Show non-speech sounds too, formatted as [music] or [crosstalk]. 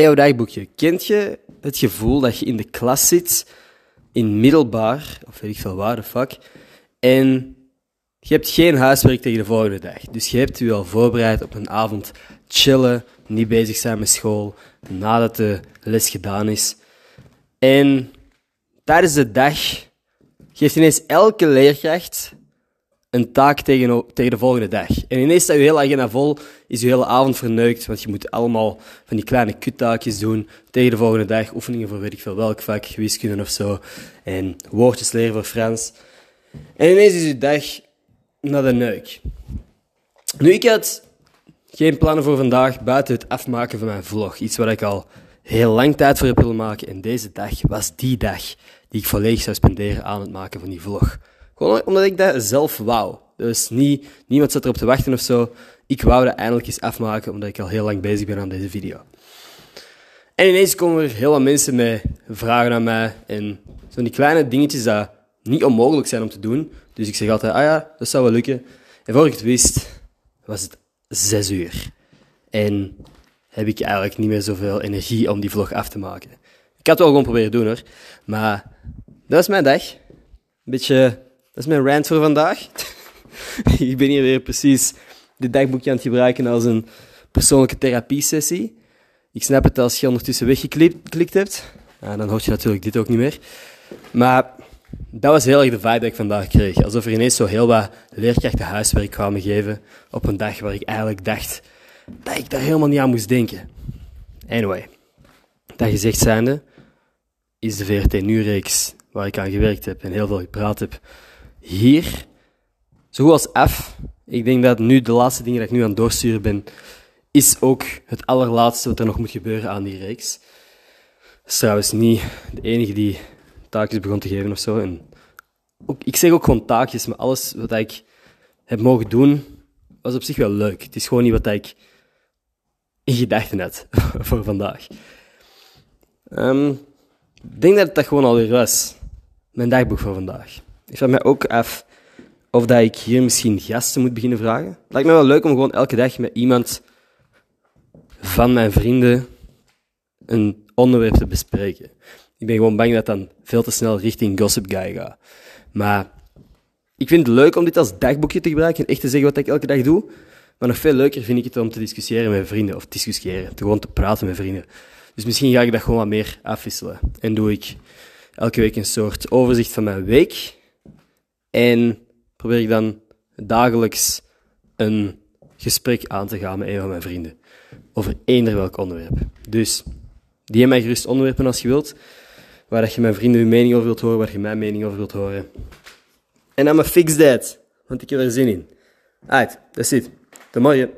Jouw dagboekje. Kent je het gevoel dat je in de klas zit, in middelbaar, of weet ik veel waar, de fuck, en je hebt geen huiswerk tegen de volgende dag. Dus je hebt je al voorbereid op een avond chillen, niet bezig zijn met school, nadat de les gedaan is. En tijdens de dag geeft ineens elke leerkracht een taak tegen, tegen de volgende dag. En ineens staat je hele agenda vol, is je hele avond verneukt, want je moet allemaal van die kleine kuttaakjes doen tegen de volgende dag. Oefeningen voor weet ik veel welk vak, wiskunde of zo. En woordjes leren voor Frans. En ineens is je dag naar de neuk. Nu, ik had geen plannen voor vandaag buiten het afmaken van mijn vlog. Iets waar ik al heel lang tijd voor heb willen maken. En deze dag was die dag die ik volledig zou spenderen aan het maken van die vlog. Omdat ik dat zelf wou. Dus niet, niemand zat erop te wachten of zo. Ik wou dat eindelijk eens afmaken, omdat ik al heel lang bezig ben aan deze video. En ineens komen er heel wat mensen met vragen aan mij. En zo'n die kleine dingetjes dat niet onmogelijk zijn om te doen. Dus ik zeg altijd, ah ja, dat zou wel lukken. En voor ik het wist, was het zes uur. En heb ik eigenlijk niet meer zoveel energie om die vlog af te maken. Ik had het wel gewoon proberen doen hoor. Maar dat was mijn dag. Een beetje dat is mijn rant voor vandaag. [laughs] ik ben hier weer precies dit dagboekje aan het gebruiken als een persoonlijke therapiesessie. Ik snap het als je ondertussen weggeklikt hebt. Ja, dan hoort je natuurlijk dit ook niet meer. Maar dat was heel erg de vibe die ik vandaag kreeg. Alsof er ineens zo heel wat leerkrachten huiswerk kwamen geven op een dag waar ik eigenlijk dacht dat ik daar helemaal niet aan moest denken. Anyway, dat gezegd zijnde is de VRT Nu-reeks waar ik aan gewerkt heb en heel veel gepraat heb, hier, zo goed als F, ik denk dat nu de laatste dingen dat ik nu aan het doorsturen ben, is ook het allerlaatste wat er nog moet gebeuren aan die reeks. Dat is trouwens niet de enige die taakjes begon te geven of zo. En ook, ik zeg ook gewoon taakjes, maar alles wat ik heb mogen doen, was op zich wel leuk. Het is gewoon niet wat ik in gedachten had [laughs] voor vandaag. Um, ik denk dat het dat gewoon alweer was. Mijn dagboek voor vandaag. Ik vraag me ook af of dat ik hier misschien gasten moet beginnen vragen. Het lijkt me wel leuk om gewoon elke dag met iemand van mijn vrienden een onderwerp te bespreken. Ik ben gewoon bang dat dan veel te snel richting Gossip Guy gaat. Maar ik vind het leuk om dit als dagboekje te gebruiken en echt te zeggen wat ik elke dag doe. Maar nog veel leuker vind ik het om te discussiëren met vrienden. Of discussiëren, te gewoon te praten met vrienden. Dus misschien ga ik dat gewoon wat meer afwisselen. En doe ik elke week een soort overzicht van mijn week. En probeer ik dan dagelijks een gesprek aan te gaan met een van mijn vrienden. Over eender welk onderwerp. Dus, die mij gerust onderwerpen als je wilt. Waar dat je mijn vrienden hun mening over wilt horen, waar je mijn mening over wilt horen. En I'm a fix that. Want ik heb er zin in. Alright, that's it. Tot morgen.